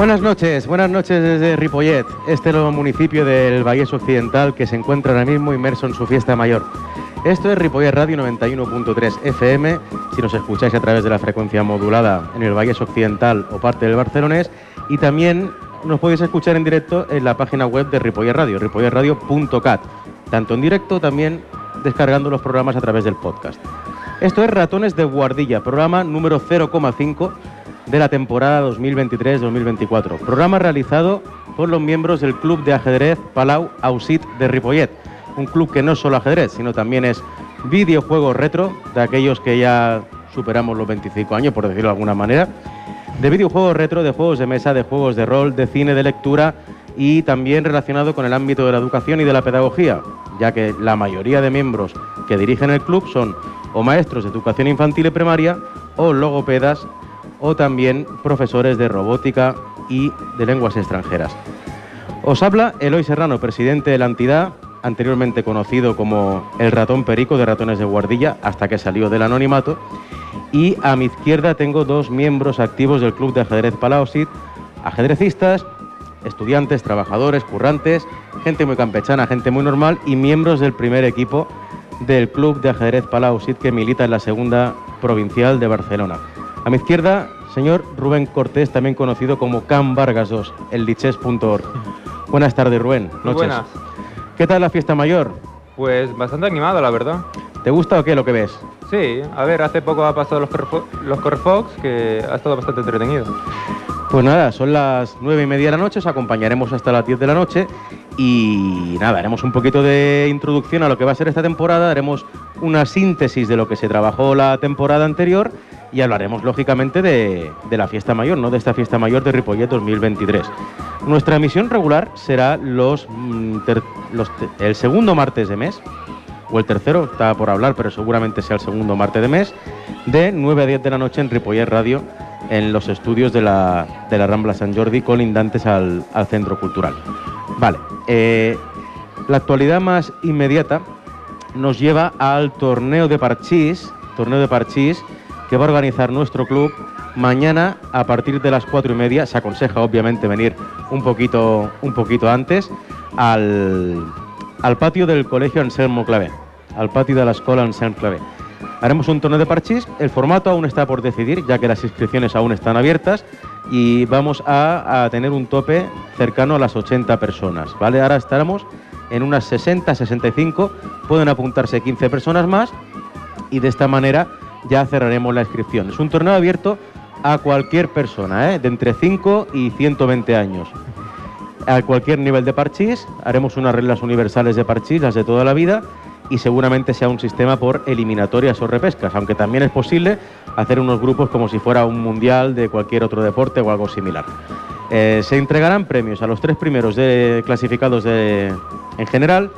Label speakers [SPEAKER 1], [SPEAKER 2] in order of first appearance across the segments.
[SPEAKER 1] Buenas noches, buenas noches desde Ripollet, este nuevo municipio del Vallés Occidental que se encuentra ahora mismo inmerso en su fiesta mayor. Esto es Ripollet Radio 91.3 FM, si nos escucháis a través de la frecuencia modulada en el Vallés Occidental o parte del Barcelonés, y también nos podéis escuchar en directo en la página web de Ripollet Radio, ripolletradio.cat, tanto en directo también descargando los programas a través del podcast. Esto es Ratones de Guardilla, programa número 0,5 de la temporada 2023-2024. Programa realizado por los miembros del Club de Ajedrez Palau Ausit de Ripollet. Un club que no es solo ajedrez, sino también es videojuegos retro, de aquellos que ya superamos los 25 años, por decirlo de alguna manera. De videojuegos retro, de juegos de mesa, de juegos de rol, de cine, de lectura y también relacionado con el ámbito de la educación y de la pedagogía, ya que la mayoría de miembros que dirigen el club son o maestros de educación infantil y primaria o logopedas o también profesores de robótica y de lenguas extranjeras. Os habla Eloy Serrano, presidente de la entidad, anteriormente conocido como el ratón perico de ratones de guardilla, hasta que salió del anonimato. Y a mi izquierda tengo dos miembros activos del Club de Ajedrez Palausit, ajedrecistas, estudiantes, trabajadores, currantes, gente muy campechana, gente muy normal y miembros del primer equipo del Club de Ajedrez Palausit que milita en la segunda provincial de Barcelona. A mi izquierda, señor Rubén Cortés, también conocido como Can Vargas 2, el liches.org. Buenas tardes, Rubén.
[SPEAKER 2] Noches. Buenas.
[SPEAKER 1] ¿Qué tal la fiesta mayor?
[SPEAKER 2] Pues bastante animada, la verdad.
[SPEAKER 1] ¿Te gusta o qué lo que ves?
[SPEAKER 2] Sí, a ver, hace poco ha pasado los, los Corfox, que ha estado bastante entretenido.
[SPEAKER 1] Pues nada, son las nueve y media de la noche, os acompañaremos hasta las 10 de la noche y nada, haremos un poquito de introducción a lo que va a ser esta temporada, haremos una síntesis de lo que se trabajó la temporada anterior y hablaremos lógicamente de, la fiesta mayor, ¿no? de esta fiesta mayor de Ripollet 2023. Nuestra emisión regular será los, mm, el segundo martes de mes, o el tercero, está por hablar, pero seguramente sea el segundo martes de mes, de 9 a 10 de la noche en Ripollet Radio, en los estudios de la, Rambla San Jordi, colindantes al, al Centro Cultural. Vale, eh, la actualidad más inmediata nos lleva al torneo de Parchís, torneo de Parchís, que va a organizar nuestro club mañana a partir de las cuatro y media. Se aconseja obviamente venir un poquito, un poquito antes al, patio del colegio Anselmo Clavé, al patio de la escuela Anselmo Clavé. Haremos un torneo de parchís, el formato aún está por decidir, ya que las inscripciones aún están abiertas y vamos a, tener un tope cercano a las 80 personas, ¿vale? Ahora estaremos en unas 60, 65, pueden apuntarse 15 personas más y de esta manera ya cerraremos la inscripción. Es un torneo abierto a cualquier persona, ¿eh? de entre 5 y 120 años. A cualquier nivel de parchís, haremos unas reglas universales de parchís, las de toda la vida, y seguramente sea un sistema por eliminatorias o repescas, aunque también es posible hacer unos grupos como si fuera un mundial de cualquier otro deporte o algo similar. Eh, se entregarán premios a los tres primeros de, clasificados de, en general,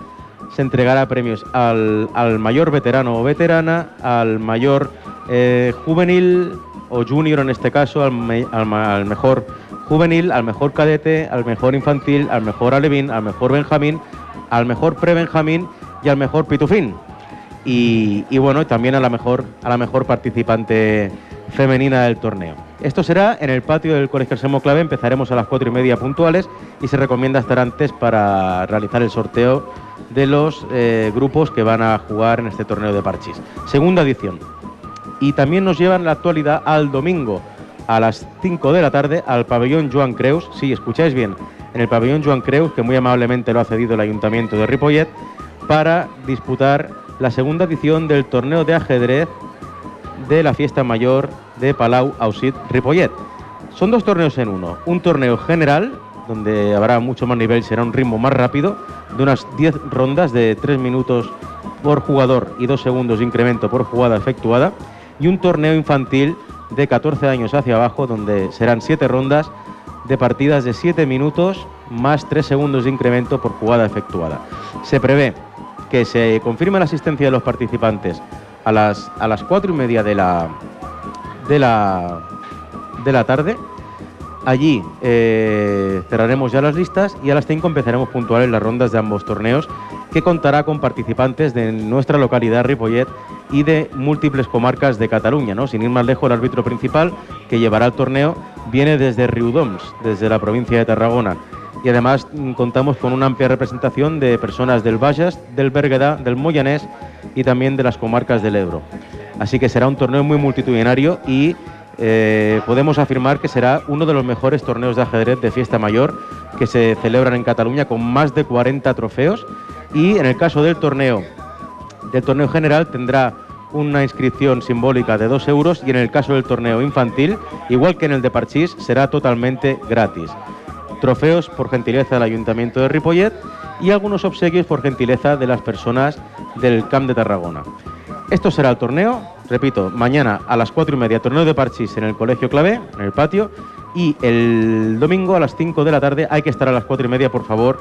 [SPEAKER 1] se entregará premios al, mayor veterano o veterana, al mayor eh, juvenil o junior en este caso, al, mejor juvenil, al mejor cadete, al mejor infantil, al mejor alevín, al mejor benjamín, al mejor pre-benjamín y al mejor pitufín. Y, y, bueno, también a la mejor, a la mejor participante femenina del torneo. Esto será en el patio del Colegio Semo Clave, empezaremos a las cuatro y media puntuales y se recomienda estar antes para realizar el sorteo de los eh, grupos que van a jugar en este torneo de parchís. Segunda edición. Y también nos llevan la actualidad al domingo a las 5 de la tarde al pabellón Joan Creus. Sí, escucháis bien, en el pabellón Joan Creus, que muy amablemente lo ha cedido el Ayuntamiento de Ripollet, para disputar la segunda edición del torneo de ajedrez de la fiesta mayor de Palau Ausit Ripollet. Son dos torneos en uno. Un torneo general, donde habrá mucho más nivel, será un ritmo más rápido, de unas 10 rondas de 3 minutos por jugador y 2 segundos de incremento por jugada efectuada. Y un torneo infantil de 14 años hacia abajo, donde serán 7 rondas de partidas de 7 minutos más 3 segundos de incremento por jugada efectuada. Se prevé que se confirme la asistencia de los participantes a las, a las 4 y media de la, de la, de la tarde. Allí eh, cerraremos ya las listas y a las 5 empezaremos puntuales las rondas de ambos torneos, que contará con participantes de nuestra localidad Ripollet y de múltiples comarcas de Cataluña. ¿no? Sin ir más lejos, el árbitro principal que llevará el torneo viene desde Riudoms, desde la provincia de Tarragona. Y además mm, contamos con una amplia representación de personas del Vallas, del Berguedà, del Moyanés y también de las comarcas del Ebro. Así que será un torneo muy multitudinario y eh, podemos afirmar que será uno de los mejores torneos de ajedrez de fiesta mayor que se celebran en Cataluña con más de 40 trofeos y en el caso del torneo del torneo general tendrá una inscripción simbólica de 2 euros y en el caso del torneo infantil, igual que en el de Parchís, será totalmente gratis. Trofeos por gentileza del Ayuntamiento de Ripollet y algunos obsequios por gentileza de las personas del Camp de Tarragona. Esto será el torneo, repito, mañana a las 4 y media, torneo de Parchís en el Colegio Clavé, en el patio, y el domingo a las 5 de la tarde hay que estar a las 4 y media, por favor,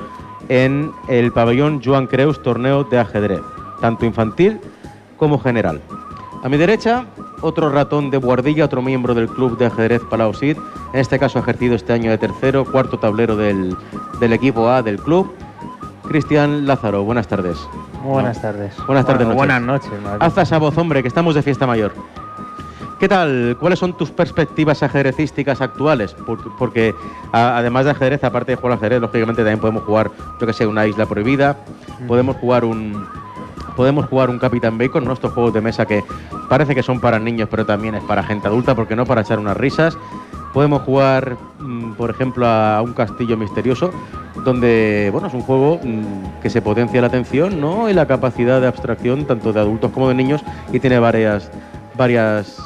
[SPEAKER 1] en el pabellón Joan Creus, torneo de ajedrez, tanto infantil como general. A mi derecha, otro ratón de guardilla, otro miembro del club de ajedrez Palau Sid, en este caso ha ejercido este año de tercero, cuarto tablero del, del equipo A del club. Cristian Lázaro, buenas tardes.
[SPEAKER 3] buenas tardes.
[SPEAKER 1] Buenas tardes,
[SPEAKER 3] noches. Buenas noches.
[SPEAKER 1] Haz esa voz, hombre, que estamos de fiesta mayor. ¿Qué tal? ¿Cuáles son tus perspectivas ajedrecísticas actuales? Porque, además de ajedrez, aparte de jugar ajedrez, lógicamente también podemos jugar, yo que sé, una isla prohibida, podemos jugar un, podemos jugar un Capitán Bacon, nuestros juegos de mesa que parece que son para niños, pero también es para gente adulta, porque no para echar unas risas. Podemos jugar, mm, por ejemplo, a un castillo misterioso, donde bueno, es un juego mm, que se potencia la atención ¿no? y la capacidad de abstracción tanto de adultos como de niños y tiene varias, varias,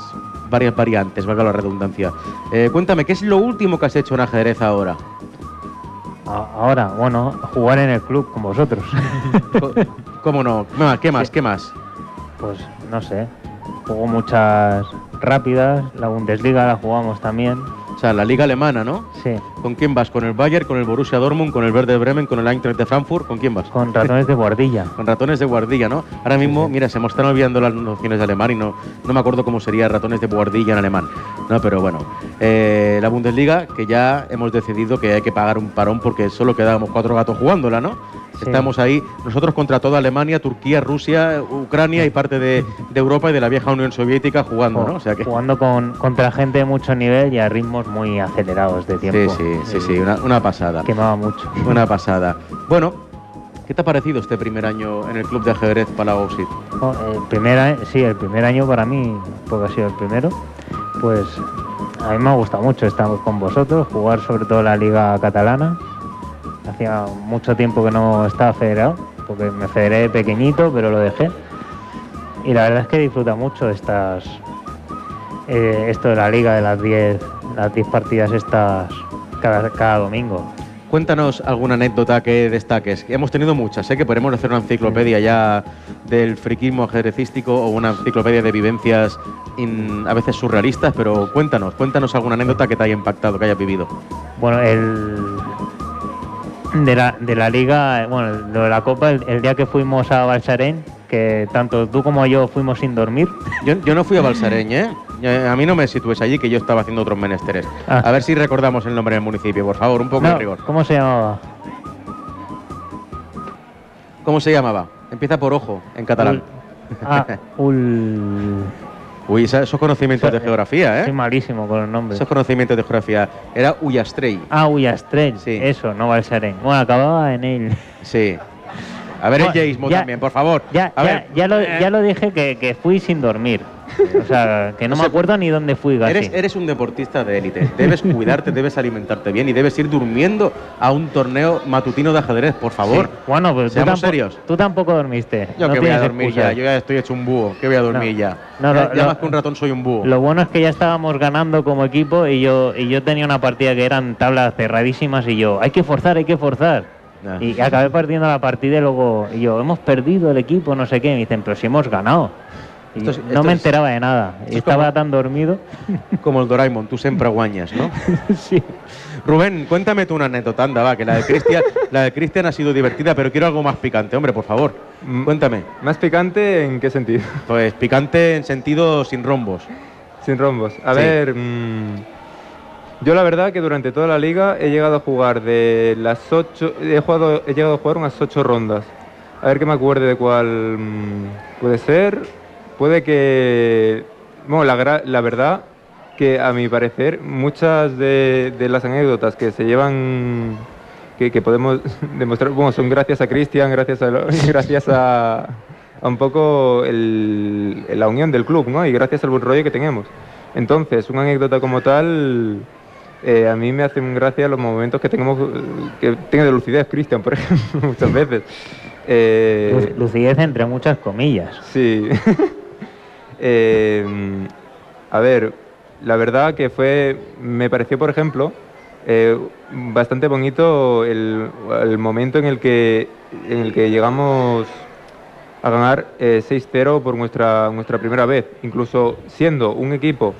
[SPEAKER 1] varias variantes, valga la redundancia. Eh, cuéntame, ¿qué es lo último que has hecho en ajedrez ahora?
[SPEAKER 3] Ahora, bueno, jugar en el club con vosotros.
[SPEAKER 1] ¿Cómo no? ¿Qué más? ¿Qué más?
[SPEAKER 3] Pues no sé. Juego muchas rápidas. La Bundesliga la jugamos también.
[SPEAKER 1] O sea, la liga alemana, ¿no?
[SPEAKER 3] Sí.
[SPEAKER 1] ¿Con quién vas? ¿Con el Bayern, con el Borussia Dortmund, con el Verde Bremen, con el Eintracht de Frankfurt? ¿Con quién vas?
[SPEAKER 3] Con ratones de guardilla.
[SPEAKER 1] con ratones de guardilla, ¿no? Ahora mismo, mira, se me están olvidando las nociones de alemán y no, no me acuerdo cómo sería ratones de guardilla en alemán. No, pero bueno. Eh, la Bundesliga, que ya hemos decidido que hay que pagar un parón porque solo quedábamos cuatro gatos jugándola, ¿no? Estamos ahí, nosotros contra toda Alemania, Turquía, Rusia, Ucrania y parte de, Europa y de la vieja Unión Soviética jugando, ¿no? O
[SPEAKER 3] sea que... Jugando con, contra gente de mucho nivel y a ritmos muy acelerados de tiempo.
[SPEAKER 1] Sí, sí, sí, sí una, pasada.
[SPEAKER 3] Quemaba mucho.
[SPEAKER 1] Una pasada. Bueno, ¿Qué te ha parecido este primer año en el club de ajedrez Palau
[SPEAKER 3] oh, el primer, sí, el primer año para mí, porque ha sido el primero, pues a mí me ha gustado mucho estar con vosotros, jugar sobre todo la liga catalana, Hacía mucho tiempo que no estaba federado, porque me federé pequeñito, pero lo dejé. Y la verdad es que disfruta mucho estas eh, esto de la liga de las 10 las 10 partidas estas cada, cada domingo.
[SPEAKER 1] Cuéntanos alguna anécdota que destaques. Hemos tenido muchas, sé que podemos hacer una enciclopedia ya del friquismo ajedrecístico o una enciclopedia de vivencias a veces surrealistas, pero cuéntanos, cuéntanos alguna anécdota que te haya impactado, que hayas vivido.
[SPEAKER 3] Bueno, el, de la, de la liga, bueno, de la copa, el, día que fuimos a Balsarén, que tanto tú como yo fuimos sin dormir.
[SPEAKER 1] Yo, yo no fui a Balsarén, ¿eh? A mí no me sitúes allí, que yo estaba haciendo otros menesteres. Ah. A ver si recordamos el nombre del municipio, por favor, un poco de rigor.
[SPEAKER 3] ¿Cómo se llamaba?
[SPEAKER 1] ¿Cómo se llamaba? Empieza por ojo, en catalán.
[SPEAKER 3] ah, ul...
[SPEAKER 1] Uy, esos conocimientos de geografía, ¿eh?
[SPEAKER 3] Soy malísimo con los nombres.
[SPEAKER 1] Esos conocimientos de geografía. Era Ullastrell.
[SPEAKER 3] Ah, Ullastrell. Sí. Eso, no va Balsarén. Bueno, acababa en él.
[SPEAKER 1] Sí. A ver el Jaismo también, por favor.
[SPEAKER 3] Ya, ya, lo, ya lo dije que, que fui sin dormir. O sea, que no me acuerdo ni dónde fui.
[SPEAKER 1] Eres, eres, un deportista de élite. Debes cuidarte, debes alimentarte bien y debes ir durmiendo a un torneo matutino de ajedrez, por favor.
[SPEAKER 3] Bueno, pues Seamos tú serios. Tú tampoco dormiste.
[SPEAKER 1] Yo que voy a dormir ya. Yo ya estoy hecho un búho. Que voy a dormir ya. No, ya, más que un ratón soy un búho.
[SPEAKER 3] Lo bueno es que ya estábamos ganando como equipo y yo, y yo tenía una partida que eran tablas cerradísimas y yo, hay que forzar, hay que forzar. Y acabé partiendo la partida y luego, y yo, hemos perdido el equipo, no sé qué. Me dicen, pero si hemos ganado no me enteraba de nada. Estaba tan dormido.
[SPEAKER 1] Como el Doraemon, tú siempre aguañas, ¿no?
[SPEAKER 3] sí.
[SPEAKER 1] Rubén, cuéntame tú una anécdota, anda, va, que la de Cristian, la de Cristian ha sido divertida, pero quiero algo más picante, hombre, por favor. Mm, cuéntame.
[SPEAKER 2] ¿Más picante en qué sentido?
[SPEAKER 1] Pues picante en sentido sin rombos.
[SPEAKER 2] Sin rombos. A ver, mm, yo la verdad que durante toda la liga he llegado a jugar de las ocho, he, jugado, he llegado a jugar unas ocho rondas. A ver que me acuerde de cuál mm, puede ser puede que, bueno, la, la verdad que a mi parecer muchas de, las anécdotas que se llevan, que, podemos demostrar, bueno, son gracias a Cristian, gracias a, gracias a, un poco la unión del club, ¿no? Y gracias al buen rollo que tenemos. Entonces, una anécdota como tal, eh, a mí me hacen gracia los momentos que tenemos, que tiene de lucidez Cristian, por ejemplo, muchas veces.
[SPEAKER 3] Eh, lucidez entre muchas comillas.
[SPEAKER 2] Sí. Eh, a ver, la verdad que fue, me pareció, por ejemplo, bastante bonito el, momento en el que, en el que llegamos a ganar 6-0 por nuestra, nuestra primera vez, incluso siendo un equipo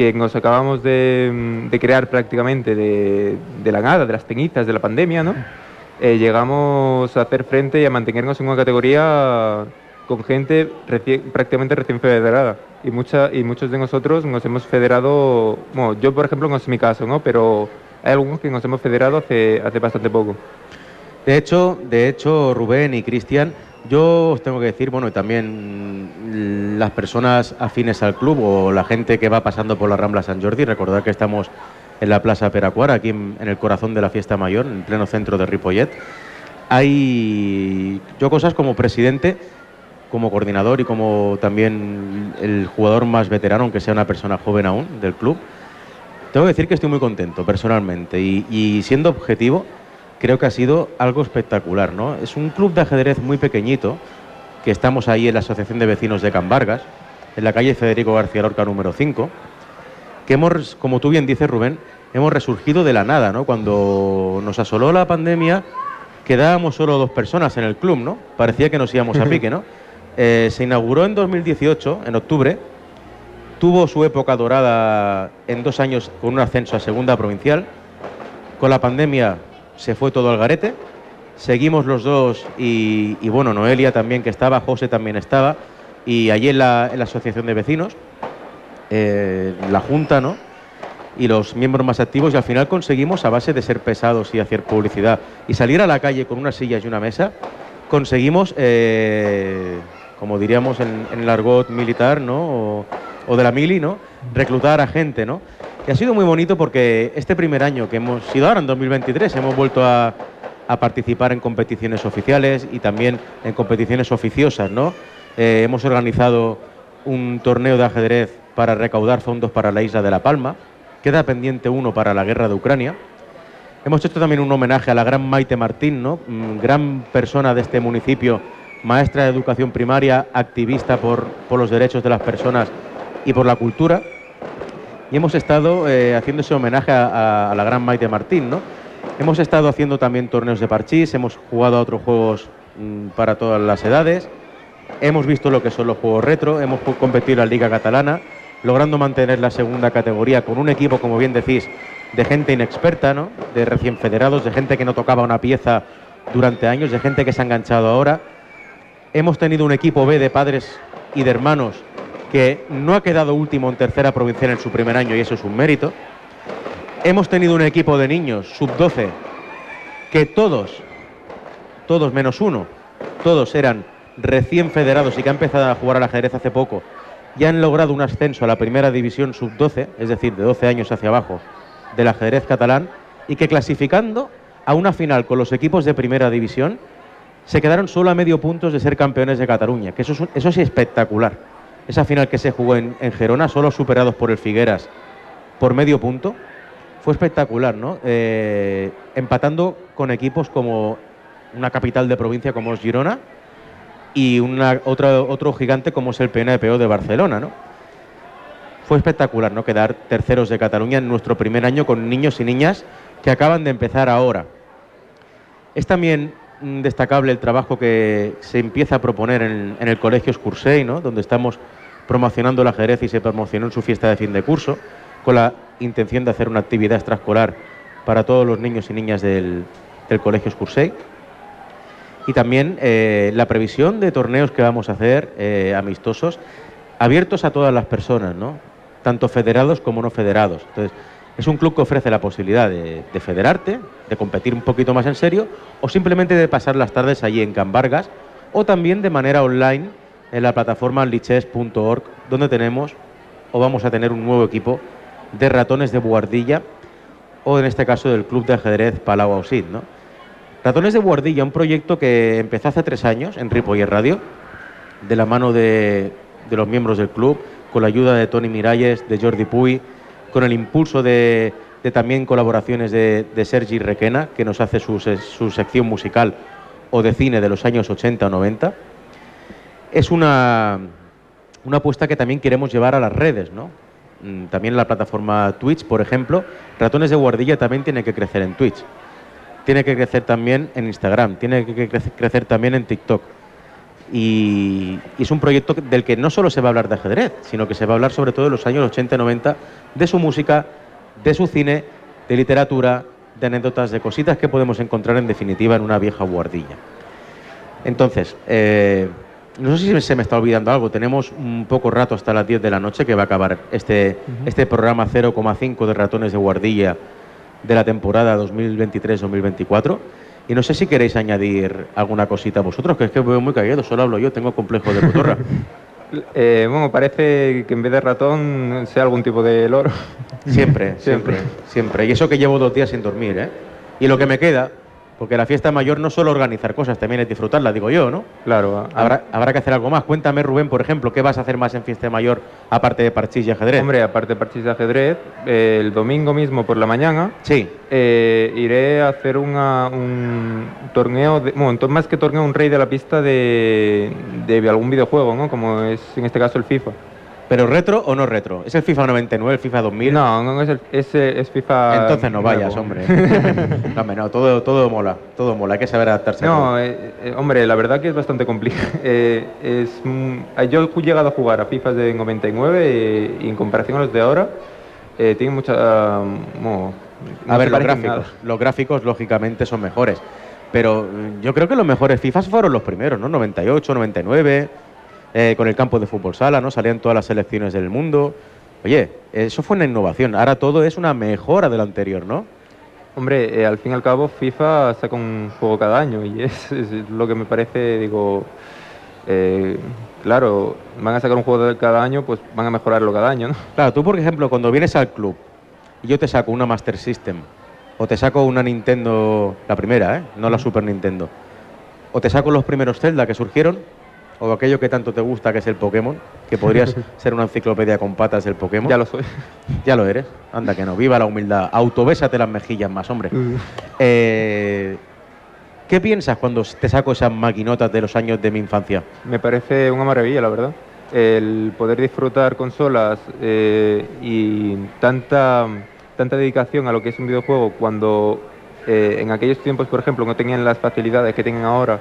[SPEAKER 2] que nos acabamos de, crear prácticamente de, la nada, de las teñitas de la pandemia, ¿no? Eh, llegamos a hacer frente y a mantenernos en una categoría con gente prácticamente recién federada. Y, mucha, y muchos de nosotros nos hemos federado, bueno, yo por ejemplo no es mi caso, ¿no? Pero hay algunos que nos hemos federado hace, hace bastante poco.
[SPEAKER 1] De hecho, de hecho, Rubén y Cristian, yo os tengo que decir, bueno, y también las personas afines al club o la gente que va pasando por la Rambla San Jordi, recordad que estamos en la Plaza Peracuara, aquí en, el corazón de la fiesta mayor, en pleno centro de Ripollet. Hay yo cosas como presidente, como coordinador y como también el jugador más veterano, aunque sea una persona joven aún del club. Tengo que decir que estoy muy contento personalmente y siendo objetivo, creo que ha sido algo espectacular. ¿no? Es un club de ajedrez muy pequeñito, que estamos ahí en la Asociación de Vecinos de Cambargas, en la calle Federico García Lorca número 5, que hemos, como tú bien dices Rubén, hemos resurgido de la nada. ¿no? Cuando nos asoló la pandemia, quedábamos solo dos personas en el club, ¿no? Parecía que nos íbamos a pique, ¿no? Eh, se inauguró en 2018, en octubre, tuvo su época dorada en dos años con un ascenso a segunda provincial. Con la pandemia se fue todo al garete. Seguimos los dos y, bueno, Noelia también que estaba, José también estaba, y allí en la, asociación de vecinos, eh, la junta, ¿no? Y los miembros más activos, y al final conseguimos, a base de ser pesados y hacer publicidad y salir a la calle con unas sillas y una mesa, conseguimos, eh, como diríamos en, el argot militar, ¿no? O, de la mili, ¿no? Reclutar a gente, ¿no? Y ha sido muy bonito porque este primer año que hemos sido ahora en 2023 hemos vuelto a, participar en competiciones oficiales y también en competiciones oficiosas, ¿no? Eh, hemos organizado un torneo de ajedrez para recaudar fondos para la isla de La Palma. Queda pendiente uno para la guerra de Ucrania. Hemos hecho también un homenaje a la gran Maite Martín, ¿no? Mm, gran persona de este municipio, maestra de educación primaria, activista por, por los derechos de las personas y por la cultura y hemos estado eh, haciendo ese homenaje a, la gran Maite Martín, ¿no? Hemos estado haciendo también torneos de parchís, hemos jugado a otros juegos mm, para todas las edades, hemos visto lo que son los juegos retro, hemos competido en la Liga Catalana, logrando mantener la segunda categoría con un equipo, como bien decís, de gente inexperta, ¿no? de recién federados, de gente que no tocaba una pieza durante años, de gente que se ha enganchado ahora. Hemos tenido un equipo B de padres y de hermanos que no ha quedado último en tercera provincial en su primer año y eso es un mérito. Hemos tenido un equipo de niños sub-12 que todos, todos menos uno, todos eran recién federados y que han empezado a jugar al ajedrez hace poco y han logrado un ascenso a la primera división sub-12, es decir, de 12 años hacia abajo, del ajedrez catalán y que clasificando a una final con los equipos de primera división se quedaron solo a medio puntos de ser campeones de Cataluña, que eso es, eso es espectacular esa final que se jugó en, Gerona, solo superados por el Figueras por medio punto, fue espectacular, ¿no? Eh, empatando con equipos como una capital de provincia como es Girona y una, otra, otro gigante como es el PNPO de Barcelona, ¿no? Fue espectacular, ¿no? Quedar terceros de Cataluña en nuestro primer año con niños y niñas que acaban de empezar ahora. Es también destacable el trabajo que se empieza a proponer en, el Colegio Scursey, ¿no? donde estamos promocionando el ajedrez y se promocionó en su fiesta de fin de curso, con la intención de hacer una actividad extraescolar para todos los niños y niñas del, Colegio Scursey. Y también eh, la previsión de torneos que vamos a hacer eh, amistosos, abiertos a todas las personas, ¿no? tanto federados como no federados. Es un club que ofrece la posibilidad de, de, federarte, de competir un poquito más en serio, o simplemente de pasar las tardes allí en Cambargas, o también de manera online en la plataforma liches.org, donde tenemos o vamos a tener un nuevo equipo de Ratones de Buardilla o en este caso del Club de Ajedrez Palau Ausit, ¿no? Ratones de Buardilla, un proyecto que empezó hace tres años en Ripoller Radio, de la mano de, de los miembros del club, con la ayuda de Tony Miralles, de Jordi Puy, con el impulso de, también colaboraciones de, Sergi Requena, que nos hace su, su, sección musical o de cine de los años 80 o 90. Es una, una apuesta que también queremos llevar a las redes, ¿no? Mm, también la plataforma Twitch, por ejemplo, Ratones de Guardilla también tiene que crecer en Twitch. Tiene que crecer también en Instagram, tiene que crecer también en TikTok. Y, y, es un proyecto del que no solo se va a hablar de ajedrez, sino que se va a hablar sobre todo de los años 80 y 90, de su música, de su cine, de literatura, de anécdotas, de cositas que podemos encontrar en definitiva en una vieja guardilla. Entonces, eh, no sé si se me está olvidando algo, tenemos un poco rato hasta las 10 de la noche que va a acabar este, uh -huh. este programa 0,5 de ratones de guardilla de la temporada 2023-2024. Y no sé si queréis añadir alguna cosita vosotros, que es que veo muy callado, solo hablo yo, tengo complejo de cotorra.
[SPEAKER 2] eh, bueno, parece que en vez de ratón sea algún tipo de loro.
[SPEAKER 1] Siempre, siempre, siempre. Y eso que llevo dos días sin dormir, ¿eh? Y lo que me queda, porque la fiesta mayor no solo organizar cosas, también es disfrutarla, digo yo, ¿no?
[SPEAKER 2] Claro.
[SPEAKER 1] Habrá, habrá que hacer algo más. Cuéntame, Rubén, por ejemplo, ¿qué vas a hacer más en fiesta mayor aparte de parchís y ajedrez?
[SPEAKER 2] Hombre, aparte de parchís y ajedrez, eh, el domingo mismo por la mañana
[SPEAKER 1] sí.
[SPEAKER 2] eh, iré a hacer una, un torneo, de, bueno, más que torneo, un rey de la pista de, de algún videojuego, ¿no? Como es en este caso el FIFA.
[SPEAKER 1] ¿Pero retro o no retro? ¿Es el FIFA 99, el FIFA 2000?
[SPEAKER 2] No, no es, el, es, es FIFA.
[SPEAKER 1] Entonces no vayas, nuevo. hombre. no, hombre, no, todo, todo mola, todo mola, hay que saber adaptarse.
[SPEAKER 2] No, eh, eh, hombre, la verdad que es bastante complicado. Eh, es, mm, yo he llegado a jugar a FIFA de 99 y en comparación a los de ahora, tiene mucha. Uh,
[SPEAKER 1] no, a ver, los gráficos, nada. los gráficos lógicamente son mejores. Pero yo creo que los mejores FIFA fueron los primeros, ¿no? 98, 99 eh, con el campo de fútbol sala, ¿no? Salían todas las selecciones del mundo. Oye, eso fue una innovación. Ahora todo es una mejora de lo anterior, ¿no?
[SPEAKER 2] Hombre, eh, al fin y al cabo FIFA saca un juego cada año y es, es lo que me parece, digo, eh, claro, van a sacar un juego cada año, pues van a mejorarlo cada año, ¿no?
[SPEAKER 1] Claro, tú por ejemplo, cuando vienes al club y yo te saco una Master System o te saco una Nintendo, la primera, ¿eh? No la Super Nintendo, o te saco los primeros Zelda que surgieron, o aquello que tanto te gusta que es el Pokémon, que podrías ser una enciclopedia con patas del Pokémon.
[SPEAKER 2] Ya lo soy.
[SPEAKER 1] Ya lo eres. Anda que no. Viva la humildad. Autobésate las mejillas más, hombre. Eh, ¿Qué piensas cuando te saco esas maquinotas de los años de mi infancia?
[SPEAKER 2] Me parece una maravilla, la verdad. El poder disfrutar consolas eh, y tanta, tanta dedicación a lo que es un videojuego cuando eh, en aquellos tiempos, por ejemplo, no tenían las facilidades que tienen ahora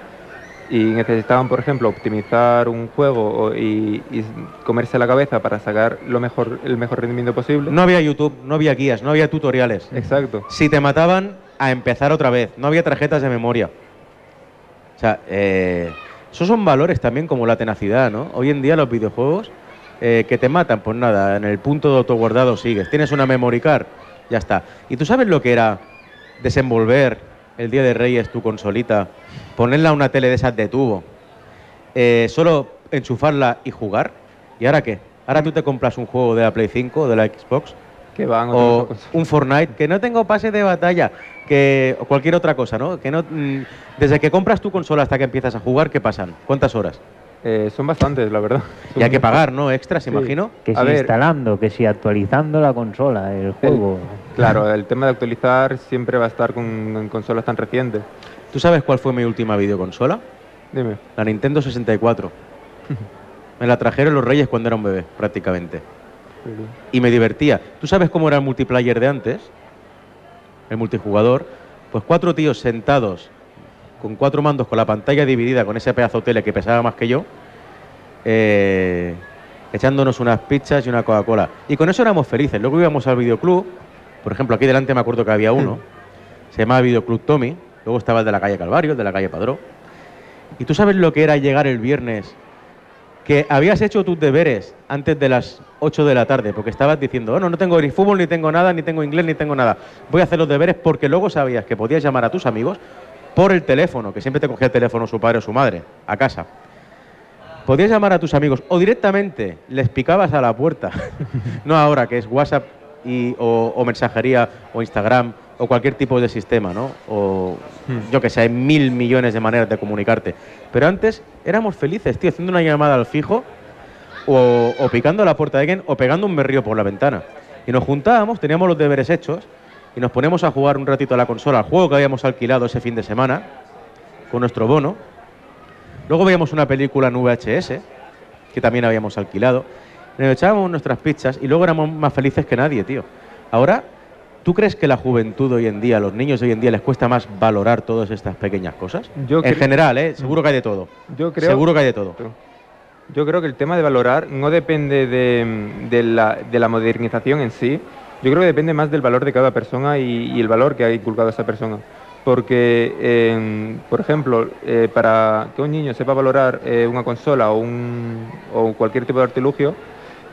[SPEAKER 2] y necesitaban, por ejemplo, optimizar un juego y, y, comerse la cabeza para sacar lo mejor, el mejor rendimiento posible.
[SPEAKER 1] No había YouTube, no había guías, no había tutoriales.
[SPEAKER 2] Exacto.
[SPEAKER 1] Si te mataban, a empezar otra vez. No había tarjetas de memoria. O sea, eh, esos son valores también como la tenacidad, ¿no? Hoy en día los videojuegos eh, que te matan, pues nada, en el punto de autoguardado sigues. Tienes una memory card, ya está. ¿Y tú sabes lo que era desenvolver el Día de Reyes tu consolita, ponerla a una tele de esas de tubo, eh, solo enchufarla y jugar. ¿Y ahora qué? Ahora tú te compras un juego de la Play 5 o de la Xbox.
[SPEAKER 2] Que van
[SPEAKER 1] o un Fortnite, que no tengo pase de batalla, que o cualquier otra cosa, ¿no? Que no mm, desde que compras tu consola hasta que empiezas a jugar, ¿qué pasan? ¿Cuántas horas?
[SPEAKER 2] Eh, son bastantes, la verdad.
[SPEAKER 1] Y hay que pagar, ¿no? Extras, sí. imagino.
[SPEAKER 3] Que si instalando, que si actualizando la consola, el juego.
[SPEAKER 2] Claro, el tema de actualizar siempre va a estar con, en consolas tan recientes.
[SPEAKER 1] ¿Tú sabes cuál fue mi última videoconsola?
[SPEAKER 2] Dime.
[SPEAKER 1] La Nintendo 64. me la trajeron los Reyes cuando era un bebé, prácticamente.
[SPEAKER 2] Sí.
[SPEAKER 1] Y me divertía. ¿Tú sabes cómo era el multiplayer de antes? El multijugador. Pues cuatro tíos sentados con cuatro mandos, con la pantalla dividida, con ese pedazo tele que pesaba más que yo, eh, echándonos unas pizzas y una Coca-Cola. Y con eso éramos felices. Luego íbamos al videoclub, por ejemplo, aquí delante me acuerdo que había uno, se llamaba Videoclub Tommy, luego estaba el de la calle Calvario, el de la calle Padró. Y tú sabes lo que era llegar el viernes, que habías hecho tus deberes antes de las 8 de la tarde, porque estabas diciendo, bueno, no tengo ni fútbol, ni tengo nada, ni tengo inglés, ni tengo nada. Voy a hacer los deberes porque luego sabías que podías llamar a tus amigos por el teléfono, que siempre te cogía el teléfono su padre o su madre, a casa. Podías llamar a tus amigos o directamente les picabas a la puerta. no ahora, que es WhatsApp y, o, o mensajería o Instagram o cualquier tipo de sistema, ¿no? O
[SPEAKER 2] Hmm.
[SPEAKER 1] yo que sé, hay mil millones de maneras de comunicarte. Pero antes éramos felices, tío, haciendo una llamada al fijo o, o picando a la puerta de alguien o pegando un berrío por la ventana. Y nos juntábamos, teníamos los deberes hechos y nos poníamos a jugar un ratito a la consola, al juego que habíamos alquilado ese fin de semana con nuestro bono. Luego veíamos una película en VHS que también habíamos alquilado. Nos echábamos nuestras pizzas y luego éramos más felices que nadie, tío. Ahora, ¿tú crees que la juventud hoy en día, los niños hoy en día, les cuesta más valorar todas estas pequeñas cosas?
[SPEAKER 2] Yo
[SPEAKER 1] en general, ¿eh? Seguro que hay de todo.
[SPEAKER 2] Yo creo,
[SPEAKER 1] Seguro que hay de todo.
[SPEAKER 2] Yo creo que el tema de valorar no depende de, de la, de la modernización en sí. Yo creo que depende más del valor de cada persona y, y el valor que ha inculcado esa persona. Porque, eh, por ejemplo, eh, para que un niño sepa valorar eh, una consola o, un, o cualquier tipo de artilugio,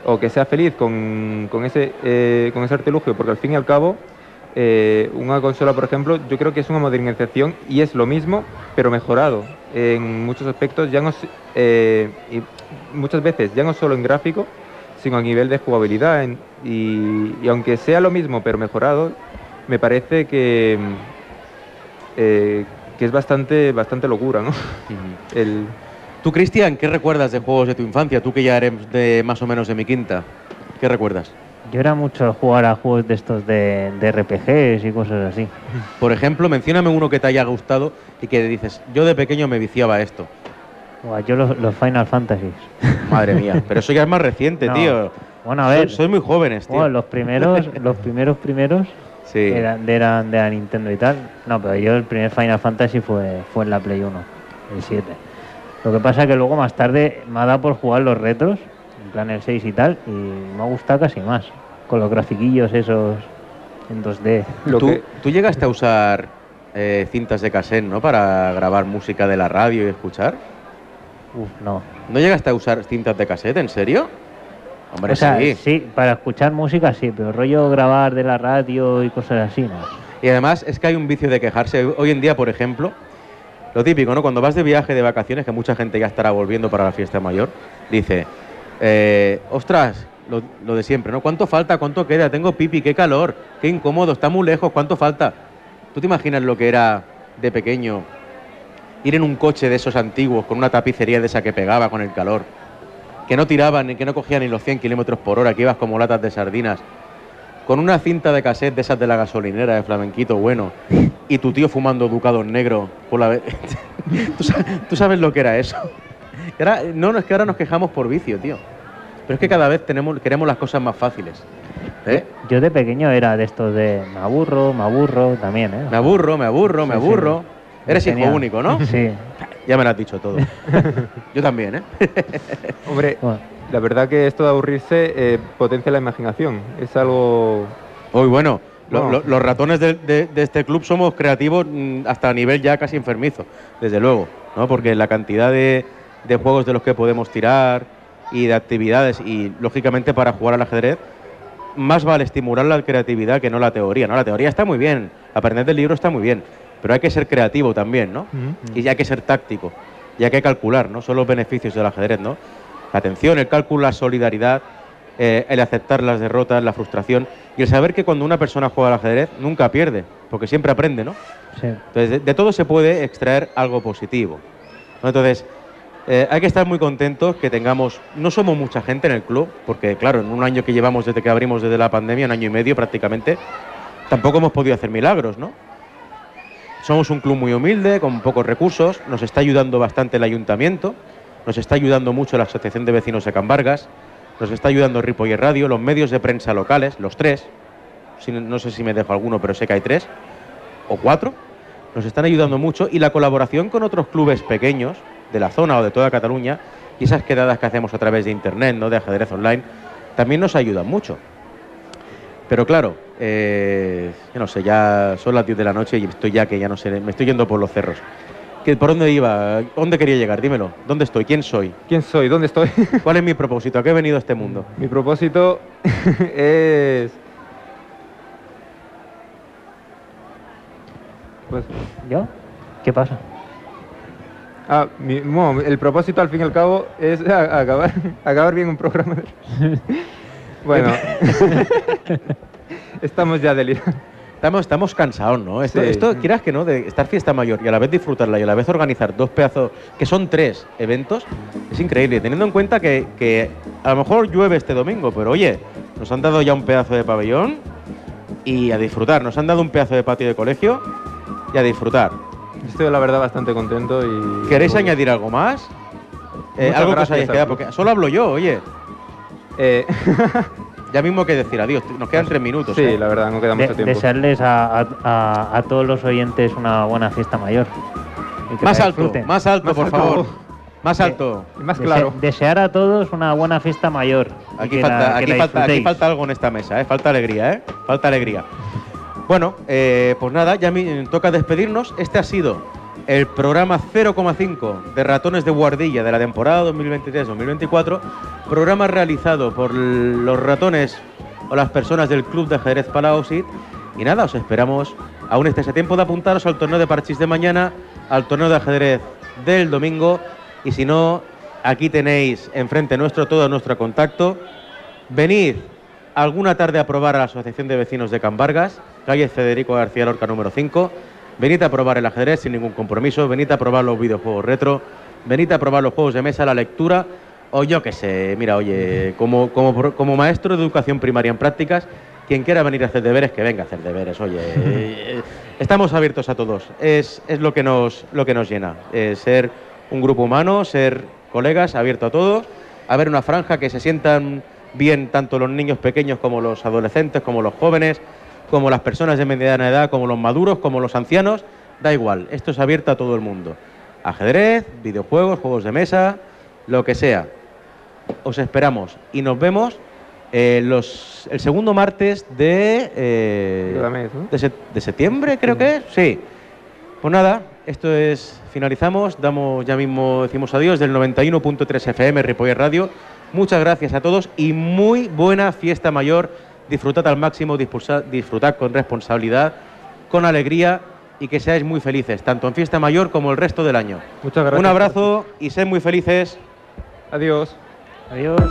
[SPEAKER 2] o que sea feliz con, con ese, eh, con ese artilugio, porque al fin y al cabo, eh, una consola, por ejemplo, yo creo que es una modernización y es lo mismo, pero mejorado en muchos aspectos, ya no, eh, y muchas veces ya no solo en gráfico, sino a nivel de jugabilidad. en- y, y aunque sea lo mismo, pero mejorado, me parece que, eh, que es bastante, bastante locura, ¿no? El,
[SPEAKER 1] Tú, Cristian, ¿qué recuerdas de juegos de tu infancia? Tú que ya eres de más o menos de mi quinta. ¿Qué recuerdas?
[SPEAKER 3] Yo era mucho jugar a juegos de estos de, de RPGs y cosas así.
[SPEAKER 1] Por ejemplo, mencióname uno que te haya gustado y que dices, yo de pequeño me viciaba esto.
[SPEAKER 3] Yo los, los Final Fantasies.
[SPEAKER 1] Madre mía, pero eso ya es más reciente,
[SPEAKER 3] No.
[SPEAKER 1] tío.
[SPEAKER 3] Bueno, a ver.
[SPEAKER 1] Sois, sois muy jóvenes, tío.
[SPEAKER 3] Los primeros, los primeros primeros
[SPEAKER 1] Sí.
[SPEAKER 3] eran, eran de la Nintendo y tal. No, pero yo el primer Final Fantasy fue, fue en la Play 1, el 7. Lo que pasa es que luego más tarde me ha dado por jugar los retros, en plan el 6 y tal, y me ha gustado casi más. Con los grafiquillos esos en 2D.
[SPEAKER 2] lo
[SPEAKER 1] ¿Tú,
[SPEAKER 2] que-
[SPEAKER 1] tú llegaste a usar eh, cintas de cassette, ¿no? Para grabar música de la radio y escuchar.
[SPEAKER 3] Uf, no.
[SPEAKER 1] ¿No llegaste a usar cintas de cassette, en serio? Hombre,
[SPEAKER 3] o sea,
[SPEAKER 1] sí.
[SPEAKER 3] sí, para escuchar música sí, pero rollo grabar de la radio y cosas así, no.
[SPEAKER 1] Y además es que hay un vicio de quejarse. Hoy en día, por ejemplo, lo típico, ¿no? Cuando vas de viaje, de vacaciones, que mucha gente ya estará volviendo para la fiesta mayor, dice, eh, ostras, lo, lo de siempre, ¿no? ¿Cuánto falta? ¿Cuánto queda? Tengo pipi, qué calor, qué incómodo, está muy lejos, ¿cuánto falta? ¿Tú te imaginas lo que era de pequeño ir en un coche de esos antiguos con una tapicería de esa que pegaba con el calor? Que no tiraban, ni que no cogían ni los 100 kilómetros por hora, que ibas como latas de sardinas con una cinta de cassette de esas de la gasolinera de flamenquito bueno y tu tío fumando ducados negros por la ¿Tú, sabes, tú sabes lo que era eso ahora- no no es que ahora nos quejamos por vicio tío pero es que cada vez tenemos queremos las cosas más fáciles ¿eh?
[SPEAKER 3] Yo de pequeño era de estos de me aburro, me aburro también, ¿eh?
[SPEAKER 1] me aburro me aburro me
[SPEAKER 3] Sí, sí.
[SPEAKER 1] aburro eres
[SPEAKER 3] Tenía-
[SPEAKER 1] hijo único ¿no?
[SPEAKER 3] Sí.
[SPEAKER 1] ya me lo has dicho todo yo también ¿eh?
[SPEAKER 2] hombre,
[SPEAKER 3] Bueno,
[SPEAKER 2] la verdad que esto de aburrirse eh, potencia la imaginación. Es algo...
[SPEAKER 1] Hoy bueno,
[SPEAKER 2] No.
[SPEAKER 1] los ratones de, de- de este club somos creativos mm, hasta a nivel ya casi enfermizo, desde luego, ¿no? Porque la cantidad de, de juegos de los que podemos tirar y de actividades y lógicamente para jugar al ajedrez más vale estimular la creatividad que no la teoría, ¿no? La teoría está muy bien, aprender del libro está muy bien, pero hay que ser creativo también, ¿no? Y ya hay que ser táctico, y hay que calcular, ¿no? Son los beneficios del ajedrez, ¿no? La atención, el cálculo, la solidaridad, eh, el aceptar las derrotas, la frustración y el saber que cuando una persona juega al ajedrez nunca pierde, porque siempre aprende, ¿no?
[SPEAKER 3] sí.
[SPEAKER 1] Entonces, de, de todo se puede extraer algo positivo. ¿no? Entonces, eh, hay que estar muy contentos que tengamos, no somos mucha gente en el club, porque claro, en un año que llevamos desde que abrimos desde la pandemia, un año y medio prácticamente, tampoco hemos podido hacer milagros, ¿no? Somos un club muy humilde, con pocos recursos, nos está ayudando bastante el ayuntamiento, nos está ayudando mucho la Asociación de Vecinos de Can Vargas, nos está ayudando Ripoller Radio, los medios de prensa locales, los tres, no sé si me dejo alguno, pero sé que hay tres o cuatro, nos están ayudando mucho y la colaboración con otros clubes pequeños de la zona o de toda Cataluña y esas quedadas que hacemos a través de internet, ¿no? de ajedrez online, también nos ayudan mucho. Pero claro, eh, yo no sé, ya son las 10 de la noche y estoy ya que ya no sé, me estoy yendo por los cerros. ¿Qué- ¿Por dónde iba? ¿Dónde quería llegar? Dímelo. ¿Dónde estoy? ¿Quién soy?
[SPEAKER 2] ¿Quién soy? ¿Dónde estoy?
[SPEAKER 1] ¿Cuál es mi propósito? ¿A qué he venido a este mundo?
[SPEAKER 2] Mi propósito es... Pues,
[SPEAKER 3] ¿Yo? ¿Qué pasa?
[SPEAKER 2] ah, mi- bueno, el propósito al fin y al cabo es a- acabar, acabar bien un programa. bueno, Estamos ya delirando.
[SPEAKER 1] Estamos, estamos cansados, ¿no? Esto,
[SPEAKER 2] Sí.
[SPEAKER 1] esto, quieras que no, de estar fiesta mayor y a la vez disfrutarla y a la vez organizar dos pedazos, que son tres eventos, es increíble. Teniendo en cuenta que, que a lo mejor llueve este domingo, pero oye, nos han dado ya un pedazo de pabellón y a disfrutar. Nos han dado un pedazo de patio de colegio y a disfrutar.
[SPEAKER 2] Estoy la verdad bastante contento y...
[SPEAKER 1] ¿Queréis añadir algo más? Eh, algo que os hayáis quedado, porque solo hablo yo, oye.
[SPEAKER 2] Eh,
[SPEAKER 1] Ya mismo hay que decir adiós, nos quedan tres minutos.
[SPEAKER 2] sí,
[SPEAKER 1] ¿eh?
[SPEAKER 2] la verdad, no queda
[SPEAKER 3] De-
[SPEAKER 2] mucho tiempo.
[SPEAKER 3] desearles a, a- a- a todos los oyentes una buena fiesta mayor.
[SPEAKER 1] Más alto, más alto,
[SPEAKER 2] Más
[SPEAKER 1] por
[SPEAKER 2] alto.
[SPEAKER 1] favor. Más alto.
[SPEAKER 2] Y más
[SPEAKER 3] Dese-
[SPEAKER 2] claro.
[SPEAKER 3] desear a todos una buena fiesta mayor.
[SPEAKER 1] Aquí, falta,
[SPEAKER 3] la-
[SPEAKER 1] aquí, falta, aquí falta algo en esta mesa, ¿eh? falta alegría, ¿eh? falta alegría. Bueno, eh, pues nada, ya toca despedirnos. Este ha sido el programa 0,5 de Ratones de Guardilla de la temporada 2023-2024, programa realizado por los ratones o las personas del Club de Ajedrez Palausit. Y nada, os esperamos, aún estéis a tiempo de apuntaros al torneo de parchís de mañana, al torneo de ajedrez del domingo. Y si no, aquí tenéis enfrente nuestro todo nuestro contacto. Venid alguna tarde a probar a la Asociación de Vecinos de Can Vargas, calle Federico García Lorca número 5. Venid a probar el ajedrez sin ningún compromiso, venid a probar los videojuegos retro, venid a probar los juegos de mesa, la lectura, o yo qué sé, mira, oye, como, como, como maestro de educación primaria en prácticas, quien quiera venir a hacer deberes, que venga a hacer deberes, oye. eh, estamos abiertos a todos, es, es lo, que nos, lo que nos llena, eh, ser un grupo humano, ser colegas, abierto a todos, a ver una franja que se sientan bien tanto los niños pequeños como los adolescentes, como los jóvenes, como las personas de mediana edad, como los maduros, como los ancianos, da igual, esto es abierto a todo el mundo. Ajedrez, videojuegos, juegos de mesa, lo que sea. Os esperamos y nos vemos eh, los, el segundo martes de, eh,
[SPEAKER 2] Cada mes, ¿no?
[SPEAKER 1] de, se- de septiembre, creo que es. Sí. Pues nada, esto es, finalizamos, damos ya mismo, decimos adiós del 91.3 FM Ripoller Radio. Muchas gracias a todos y muy buena fiesta mayor. Disfrutad al máximo, disfrutad con responsabilidad, con alegría y que seáis muy felices, tanto en fiesta mayor como el resto del año.
[SPEAKER 2] Muchas gracias.
[SPEAKER 1] Un abrazo y sed muy felices.
[SPEAKER 2] Adiós.
[SPEAKER 3] Adiós.